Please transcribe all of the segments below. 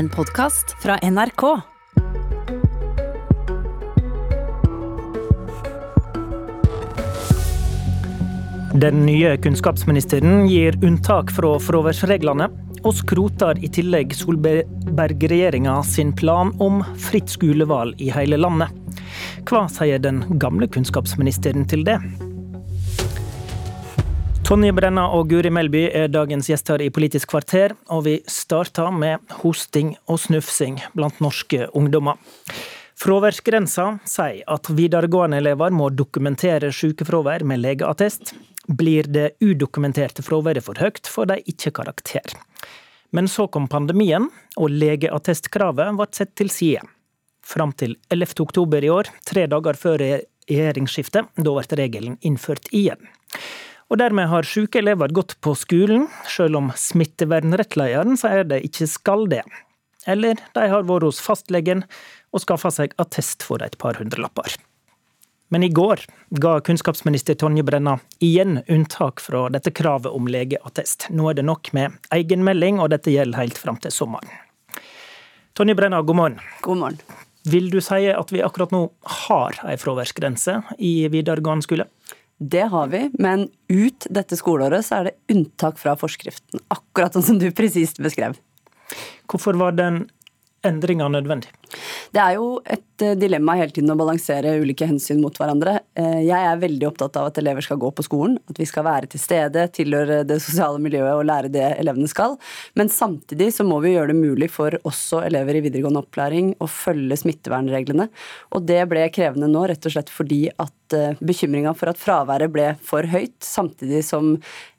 en podkast fra NRK. Den nye kunnskapsministeren gir unntak fra fraværsreglene, og skroter i tillegg Solberg-regjeringa sin plan om fritt skolevalg i hele landet. Hva sier den gamle kunnskapsministeren til det? Tonje Brenna og Guri Melby er dagens gjester i Politisk kvarter, og vi starter med hosting og snufsing blant norske ungdommer. Fraværsgrensa sier at videregående elever må dokumentere sykefravær med legeattest. Blir det udokumenterte fraværet for høyt, får de ikke karakter. Men så kom pandemien, og legeattestkravet ble satt til side. Fram til 11. oktober i år, tre dager før regjeringsskiftet, da ble regelen innført igjen. Og dermed har syke elever gått på skolen, selv om smittevernrettlederen sier de ikke skal det. Eller de har vært hos fastlegen og skaffa seg attest for et par hundrelapper. Men i går ga kunnskapsminister Tonje Brenna igjen unntak fra dette kravet om legeattest. Nå er det nok med egenmelding, og dette gjelder helt fram til sommeren. Tonje Brenna, god morgen. God morgen. Vil du si at vi akkurat nå har ei fraværsgrense i videregående skole? Det har vi, men ut dette skoleåret så er det unntak fra forskriften. Akkurat sånn som du presist beskrev. Hvorfor var den endringa nødvendig? Det er jo et eh, dilemma hele tiden å balansere ulike hensyn mot hverandre. Eh, jeg er veldig opptatt av at elever skal gå på skolen, at vi skal være til stede, tilhøre det sosiale miljøet og lære det elevene skal. Men samtidig så må vi gjøre det mulig for også elever i videregående opplæring å følge smittevernreglene. Og det ble krevende nå rett og slett fordi at eh, bekymringa for at fraværet ble for høyt, samtidig som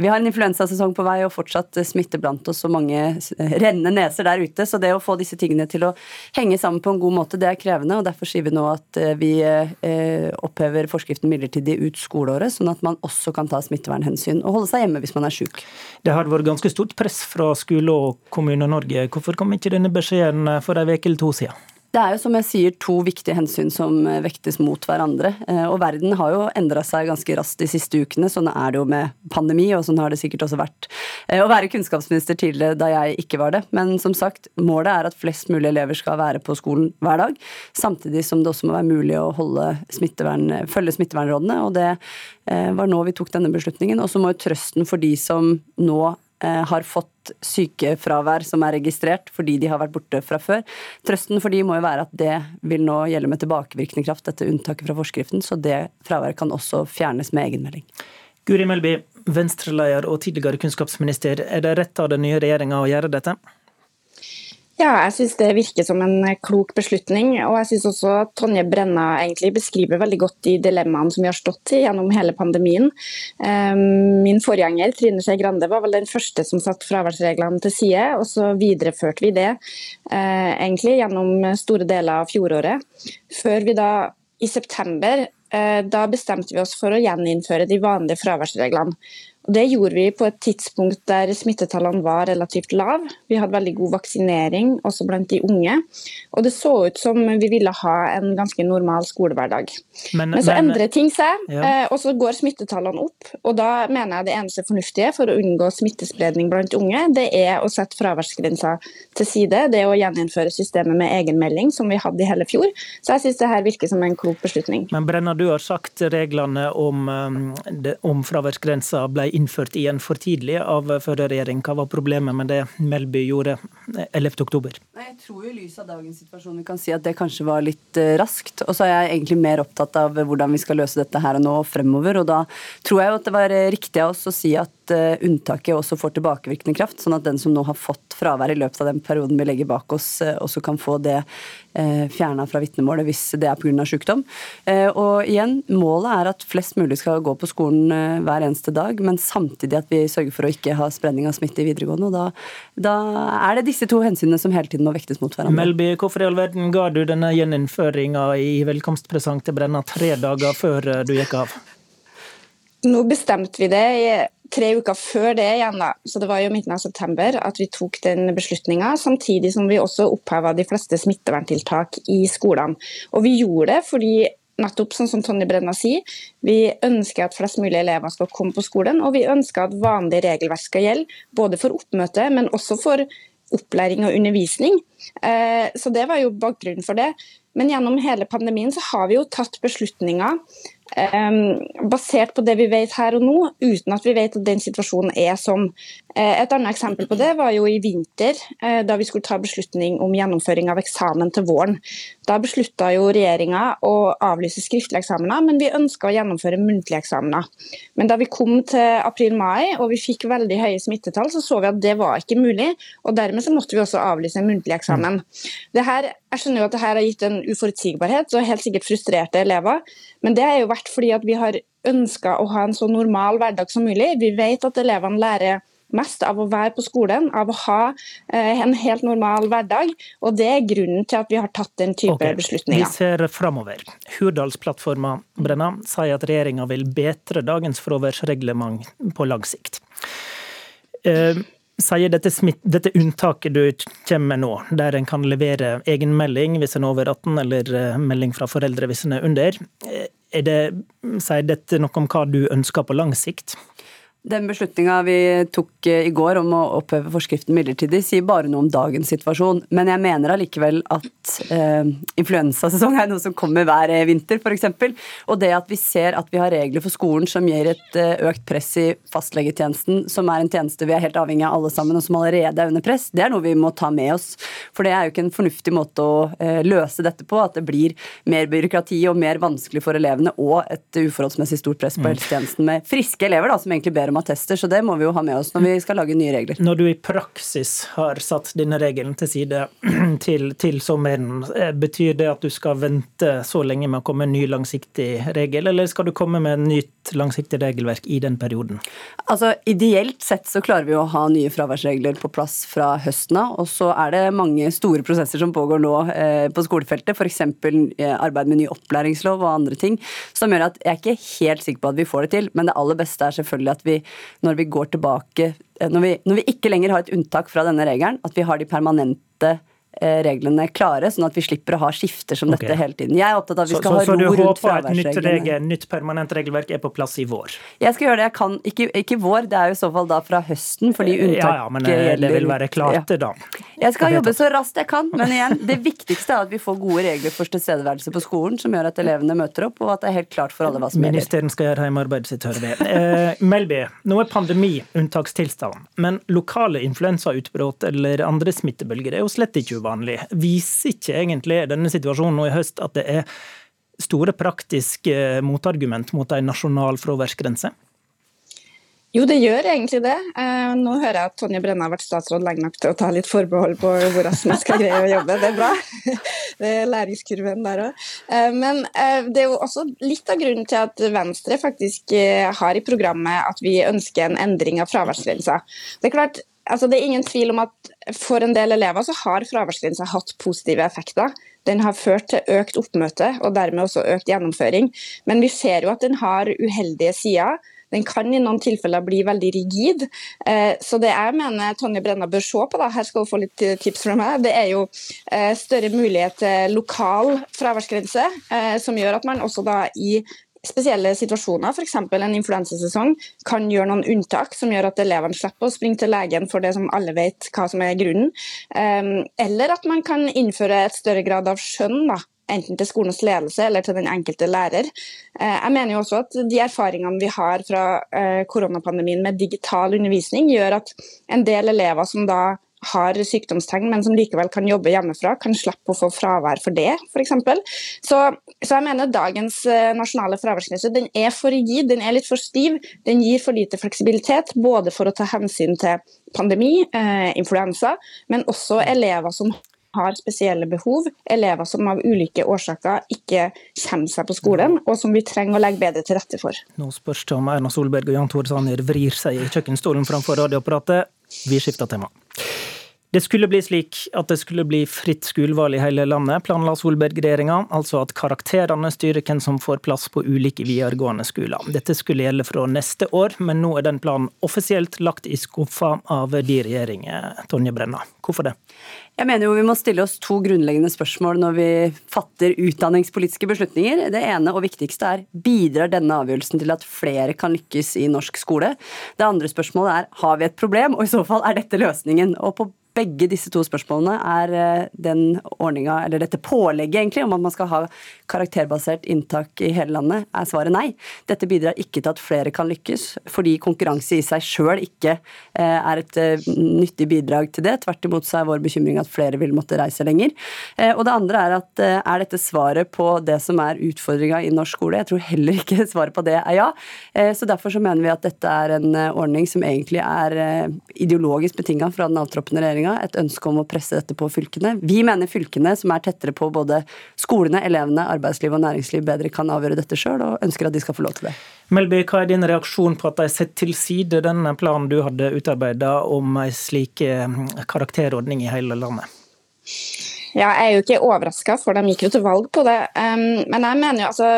vi har en influensasesong på vei og fortsatt smitte blant oss og mange rennende neser der ute. Så det å få disse tingene til å henge sammen på en god måte, det er krevende. Og Derfor sier vi nå at eh, vi eh, opphever forskriften midlertidig ut skoleåret, sånn at man også kan ta smittevernhensyn og holde seg hjemme hvis man er syk. Det har vært ganske stort press fra skole- og Kommune-Norge. Hvorfor kom ikke denne beskjeden for en uke eller to siden? Det er jo som jeg sier to viktige hensyn som eh, vektes mot hverandre. Eh, og verden har jo endra seg ganske raskt de siste ukene. Sånn er det jo med pandemi, og sånn har det sikkert også vært eh, å være kunnskapsminister tidligere da jeg ikke var det. Men som sagt, målet er at flest mulig elever skal være på skolen hver dag. Samtidig som det også må være mulig å smittevern, følge smittevernrådene. Og det var nå vi tok denne beslutningen. Og så må jo trøsten for de som nå har fått sykefravær som er registrert fordi de har vært borte fra før. Trøsten for de må jo være at det vil nå gjelde med tilbakevirkende kraft, dette unntaket fra forskriften, så det fraværet kan også fjernes med egenmelding. Guri Melby, Venstre-leder og tidligere kunnskapsminister, er det rett av den nye regjeringa å gjøre dette? Ja, jeg synes det virker som en klok beslutning. Og jeg synes også Tonje Brenna egentlig beskriver veldig godt de dilemmaene som vi har stått i gjennom hele pandemien. Ehm, min forgjenger Trine Skei Grande var vel den første som satte fraværsreglene til side, og så videreførte vi det eh, egentlig gjennom store deler av fjoråret. Før vi da i september eh, da bestemte vi oss for å gjeninnføre de vanlige fraværsreglene. Og det gjorde vi på et tidspunkt der smittetallene var relativt lave. Vi hadde veldig god vaksinering, også blant de unge. Og det så ut som vi ville ha en ganske normal skolehverdag. Men, men så men, endrer ting seg, ja. Eh, og så går smittetallene opp. Og da mener jeg det eneste fornuftige for å unngå smittespredning blant unge, det er å sette fraværsgrensa til side. Det er å gjeninnføre systemet med egenmelding, som vi hadde i hele fjor. Så jeg syns det her virker som en klok beslutning. Men Brenna, du har sagt reglene om, eh, om fraværsgrensa ble innført igjen for tidlig av førre regjering. Hva var problemet med det Melby gjorde 11.10? Jeg tror i lys av dagens situasjon vi kan si at det kanskje var litt eh, raskt. Og så er jeg egentlig mer opptatt av hvordan vi skal løse dette her og nå fremover. Og da tror jeg at det var riktig av oss å si at Eh, unntaket også får tilbakevirkende kraft, sånn at den som nå har fått fravær i løpet av den perioden vi legger bak oss, eh, også kan få det eh, fjerna fra vitnemålet hvis det er pga. sykdom. Og igjen, målet er at flest mulig skal gå på skolen hver eneste dag, men samtidig at vi sørger for å ikke ha spredning av smitte i videregående. og da, da er det disse to hensynene som hele tiden må vektes mot hverandre. Melby, hvorfor i all verden ga du denne gjeninnføringa i velkomstpresang til Brenna tre dager før du gikk av? Nå bestemte vi det tre uker før det igjen, da, så det var jo midten av september, at vi tok den beslutninga. Samtidig som vi også oppheva de fleste smitteverntiltak i skolene. Og vi gjorde det fordi nettopp sånn som Tonje Brenna sier, vi ønsker at flest mulig elever skal komme på skolen, og vi ønsker at vanlig regelverk skal gjelde, både for oppmøte, men også for opplæring og undervisning. Så det var jo bakgrunnen for det. Men gjennom hele pandemien så har vi jo tatt beslutninger basert på det vi vet her og nå, uten at vi vet at den situasjonen er sånn. Uh, et annet eksempel på det var jo i vinter, uh, da vi skulle ta beslutning om gjennomføring av eksamen til våren. Da beslutta jo regjeringa å avlyse skriftlige eksamener, men vi ønska å gjennomføre muntlige eksamener. Men da vi kom til april-mai og vi fikk veldig høye smittetall, så så vi at det var ikke mulig. og Dermed så måtte vi også avlyse en muntlig eksamen. Det her, jeg skjønner jo at det her har gitt en uforutsigbarhet og helt sikkert frustrerte elever, men det har jo vært fordi at vi har ønska å ha en så normal hverdag som mulig. Vi vet at elevene lærer mest av å være på skolen, av å ha eh, en helt normal hverdag. Og det er grunnen til at vi har tatt den type okay. beslutninger. Vi ser framover. Hurdalsplattforma Brenna sier at regjeringa vil bedre dagens fraværsreglement på lang sikt. Eh, sier dette, dette, unntaket du kommer med nå, der en kan levere egenmelding hvis en er over 18, eller eh, melding fra foreldre hvis en er under, eh, er det, sier dette noe om hva du ønsker på lang sikt? Den beslutninga vi tok eh, i går om å oppheve forskriften midlertidig, sier bare noe om dagens situasjon. Men jeg mener allikevel at eh, influensasesong er noe som kommer hver eh, vinter, f.eks. Og det at vi ser at vi har regler for skolen som gir et eh, økt press i fastlegetjenesten, som er en tjeneste vi er helt avhengig av alle sammen, og som allerede er under press, det er noe vi må ta med oss. For det er jo ikke en fornuftig måte å eh, løse dette på, at det blir mer byråkrati og mer vanskelig for elevene, og et uforholdsmessig stort press på mm. helsetjenesten med friske elever da, som egentlig ber om attester, så det må vi jo ha med oss når vi skal lage nye regler. Når du i praksis har satt denne regelen til side til, til sommeren, eh, betyr det at du skal vente så lenge med å komme med en ny langsiktig regel, eller skal du komme med et nytt langsiktig regelverk i den perioden? Altså, Ideelt sett så klarer vi å ha nye fraværsregler på plass fra høsten av, og så er det mange store prosesser som pågår nå eh, på skolefeltet, f.eks. Eh, arbeid med ny opplæringslov og andre ting, som gjør at jeg er ikke helt sikker på at vi får det til, men det aller beste er selvfølgelig at vi når vi går tilbake eh, når vi, når vi ikke lenger har et unntak fra denne regelen, at vi har de permanente Eh, reglene klare, sånn at vi slipper å ha skifter som okay. dette hele tiden. Jeg er opptatt av at vi skal så, så, ha ro rundt fraværsreglene. Så du håper at nytt, nytt, permanent regelverk er på plass i vår? Jeg skal gjøre det jeg kan. Ikke, ikke vår, det er jo i så fall da fra høsten, fordi unntak Ja, ja, men eh, det vil være klart ja. da. Jeg skal jobbe så raskt jeg kan, men igjen, det viktigste er at vi får gode regler for tilstedeværelse på skolen, som gjør at elevene møter opp, og at det er helt klart for alle hva som gjelder. Ministeren skal gjøre hjemmearbeidet sitt, hører vi. Eh, Melby, nå er pandemi unntakstilstand, men lokale influensautbrudd eller andre smittebølger er jo slett ikke uvanlig. Vi viser ikke egentlig denne situasjonen nå i høst at det er store praktiske motargument mot en nasjonal fraværsgrense? Jo, det gjør egentlig det. Eh, nå hører jeg at Tonje Brenna har vært statsråd lenge nok til å ta litt forbehold på hvor raskt man skal greie å jobbe. Det er bra. Det er læringskurven der òg. Eh, men eh, det er jo også litt av grunnen til at Venstre faktisk har i programmet at vi ønsker en endring av fraværsgrensa. Det er klart, altså det er ingen tvil om at for en del elever så har fraværsgrensa hatt positive effekter. Den har ført til økt oppmøte og dermed også økt gjennomføring. Men vi ser jo at den har uheldige sider. Den kan i noen tilfeller bli veldig rigid. Eh, så det jeg mener Tonje Brenna bør se på, da, her skal hun få litt tips fra meg, det er jo eh, større mulighet til lokal fraværsgrense, eh, som gjør at man også da i spesielle situasjoner, f.eks. en influensasesong, kan gjøre noen unntak som gjør at elevene slipper å springe til legen for det som alle vet hva som er grunnen. Eller at man kan innføre et større grad av skjønn da, enten til skolens ledelse eller til den enkelte lærer. Eh, jeg mener jo også at De erfaringene vi har fra eh, koronapandemien med digital undervisning, gjør at en del elever som da har sykdomstegn, men som likevel kan jobbe hjemmefra, kan slippe å få fravær for det, f.eks. Så, så jeg mener dagens eh, nasjonale fraværsgrense er for rigid, den er litt for stiv. Den gir for lite fleksibilitet, både for å ta hensyn til pandemi, eh, influensa, men også elever som har spesielle behov, elever som av ulike årsaker ikke kommer seg på skolen, og som vi trenger å legge bedre til rette for. Nå spørs det om Erna Solberg og Jan Tore Sanner vrir seg i kjøkkenstolen framfor radioapparatet. Vi skifter tema. Det skulle bli slik at det skulle bli fritt skolevalg i hele landet, planla Solberg-regjeringa, altså at karakterene styrer hvem som får plass på ulike videregående skoler. Dette skulle gjelde fra neste år, men nå er den planen offisielt lagt i skuffa av de regjeringer, Tonje Brenna. Hvorfor det? Jeg mener jo vi må stille oss to grunnleggende spørsmål når vi fatter utdanningspolitiske beslutninger. Det ene og viktigste er bidrar denne avgjørelsen til at flere kan lykkes i norsk skole? Det andre spørsmålet er har vi et problem, og i så fall er dette løsningen? Og på begge disse to spørsmålene er eh, den ordninga, eller dette pålegget egentlig, om at man skal ha karakterbasert inntak i hele landet, er svaret nei. Dette bidrar ikke til at flere kan lykkes, fordi konkurranse i seg sjøl ikke eh, er et eh, nyttig bidrag til det. Tvert imot så er vår bekymring at flere vil måtte reise lenger. Og det andre er at er dette svaret på det som er utfordringa i norsk skole? Jeg tror heller ikke svaret på det er ja. Så derfor så mener vi at dette er en ordning som egentlig er ideologisk betinga fra den avtroppende regjeringa regjeringa et ønske om å presse dette på fylkene. Vi mener fylkene, som er tettere på både skolene, elevene, arbeidsliv og næringsliv, bedre kan avgjøre dette sjøl, og ønsker at de skal få lov til det. Melby, hva er din reaksjon på at de setter til side denne planen du hadde utarbeida om en slik eh, karakterordning i hele landet? Ja, jeg er jo ikke overraska, for de gikk jo til valg på det. Um, men jeg mener jo altså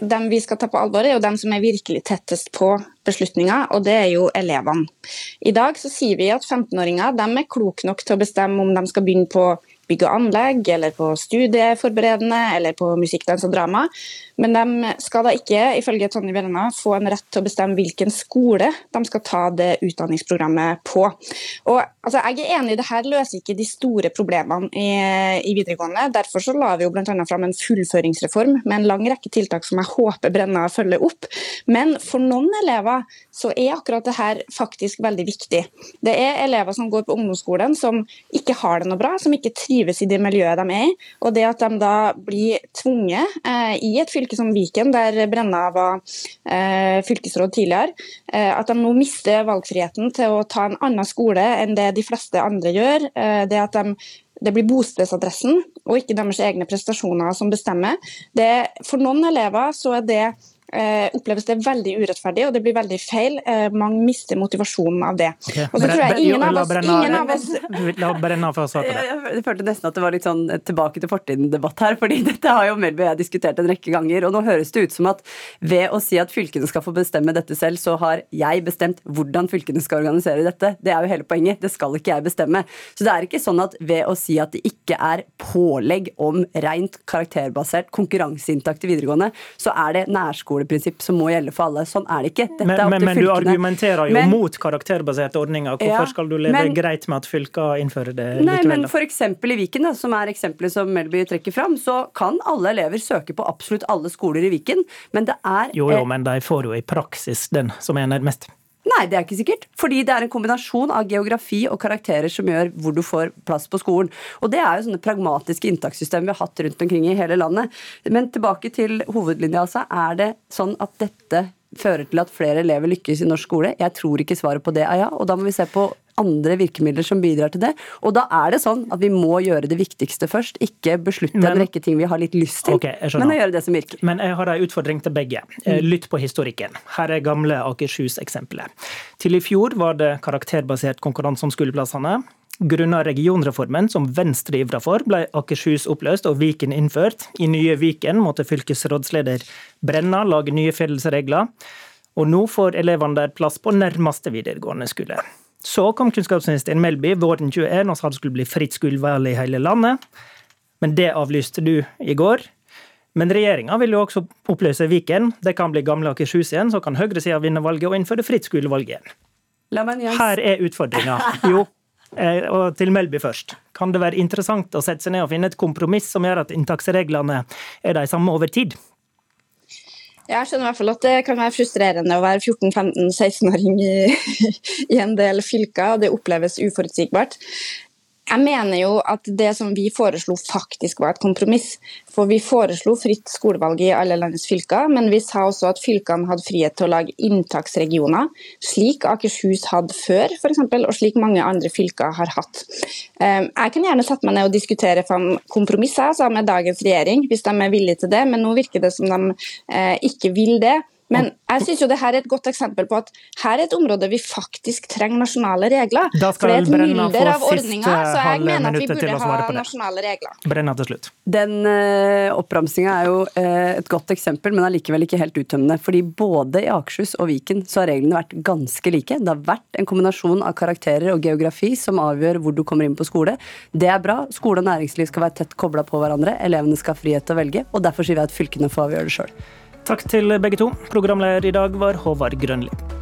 dem vi skal ta på alvor, er jo dem som er virkelig tettest på beslutninga, og det er jo elevene. I dag så sier vi at 15-åringer er kloke nok til å bestemme om de skal begynne på bygg og anlegg, eller på studieforberedende, eller på musikk, dans og drama. Men de skal da ikke, ifølge Tonje Brenna, få en rett til å bestemme hvilken skole de skal ta det utdanningsprogrammet på. Og altså, Jeg er enig, det her løser ikke de store problemene i, i videregående. Derfor så la vi jo bl.a. fram en fullføringsreform med en lang rekke tiltak som jeg håper Brenna følger opp. Men for noen elever så er akkurat det her faktisk veldig viktig. Det er elever som går på ungdomsskolen som ikke har det noe bra, som ikke trives i det miljøet de er i. Og det at de da blir tvunget eh, i et fylke som Viken, der Brenna var eh, fylkesråd tidligere, eh, at de nå mister valgfriheten til å ta en annen skole enn det de fleste andre gjør. Eh, det at de det blir bostedsadressen og ikke deres egne prestasjoner som bestemmer. Det, for noen elever så er det eh, oppleves det veldig urettferdig, og det blir veldig feil. Eh, mange mister motivasjonen av det. Okay. Og så tror jeg ingen av oss, ingen av oss La Brenna få svare på det. Jeg følte nesten at det var litt sånn tilbake til fortiden-debatt her, fordi dette har jo Melby og jeg diskutert en rekke ganger. Og nå høres det ut som at ved å si at fylkene skal få bestemme dette selv, så har jeg bestemt hvordan fylkene skal organisere dette. Det er jo hele poenget. Det skal ikke jeg bestemme. Så det er ikke sånn at ved å si at det ikke er pålegg om rent karakterbasert konkurranseinntak til videregående, så er det nærskole nærskoleprinsipp som må gjelde for alle. Sånn er det ikke. Dette men, men, men du argumenterer jo men, mot karakterbaserte ordninger. Hvorfor ja, skal du leve greit med at fylka innfører det nei, likevel? Men for i Viken, da, som er eksempelet som Melby trekker fram, så kan alle elever søke på absolutt alle skoler i Viken, men det er Jo, jo, men de får jo i praksis den som er nærmest. Nei, det er ikke sikkert. Fordi det er en kombinasjon av geografi og karakterer som gjør hvor du får plass på skolen. Og det er jo sånne pragmatiske inntakssystem vi har hatt rundt omkring i hele landet. Men tilbake til hovedlinja, altså. Er det sånn at dette fører til at flere elever lykkes i norsk skole? Jeg tror ikke svaret på det er ja. Og da må vi se på andre virkemidler som bidrar til det. Og da er det sånn at vi må gjøre det viktigste først. Ikke beslutte men, en rekke ting vi har litt lyst til, okay, men å gjøre det som virker. Men jeg har en utfordring til begge. Eh, mm. Lytt på historikken. Her er gamle Akershus-eksempelet. Til i fjor var det karakterbasert konkurranse om skoleplassene. Grunnet regionreformen som Venstre ivra for, ble Akershus oppløst og Viken innført. I nye Viken måtte fylkesrådsleder Brenna lage nye fellesregler. Og nå får elevene der plass på nærmeste videregående skole. Så kom kunnskapsministeren Melby våren 21 og sa det skulle bli fritt skolevalg i hele landet. Men det avlyste du i går. Men regjeringa vil jo også oppløse Viken. Det kan bli gamle Akershus igjen, så kan høyresida vinne valget og innføre fritt skolevalg igjen. Her er utfordringa. Jo, eh, og til Melby først. Kan det være interessant å sette seg ned og finne et kompromiss som gjør at inntaksreglene er de samme over tid? Jeg skjønner i hvert fall at det kan være frustrerende å være 14-15-16-åring i, i, en del fylker, og det oppleves uforutsigbart. Jeg mener jo at det som vi foreslo faktisk var et kompromiss. For vi foreslo fritt skolevalg i alle landets fylker, men vi sa også at fylkene hadde frihet til å lage inntaksregioner, slik Akershus hadde før f.eks., og slik mange andre fylker har hatt. Ehm, jeg kan gjerne sette meg ned og diskutere fram kompromisser med dagens regjering, hvis de er villige til det, men nå virker det som de eh, ikke vil det. Men jeg synes jo det her er et godt eksempel på at her er et område vi faktisk trenger nasjonale regler. For det er et mylder av ordninger, så jeg mener at vi burde ha nasjonale regler. Brenna til slutt. Den uh, oppramsinga er jo uh, et godt eksempel, men allikevel ikke helt uttømmende. Fordi både i Akershus og Viken så har reglene vært ganske like. Det har vært en kombinasjon av karakterer og geografi som avgjør hvor du kommer inn på skole. Det er bra. Skole og næringsliv skal være tett kobla på hverandre. Elevene skal ha frihet til å velge, og derfor sier vi at fylkene får avgjøre det sjøl. Takk til begge to. Programleder i dag var Håvard Grønli.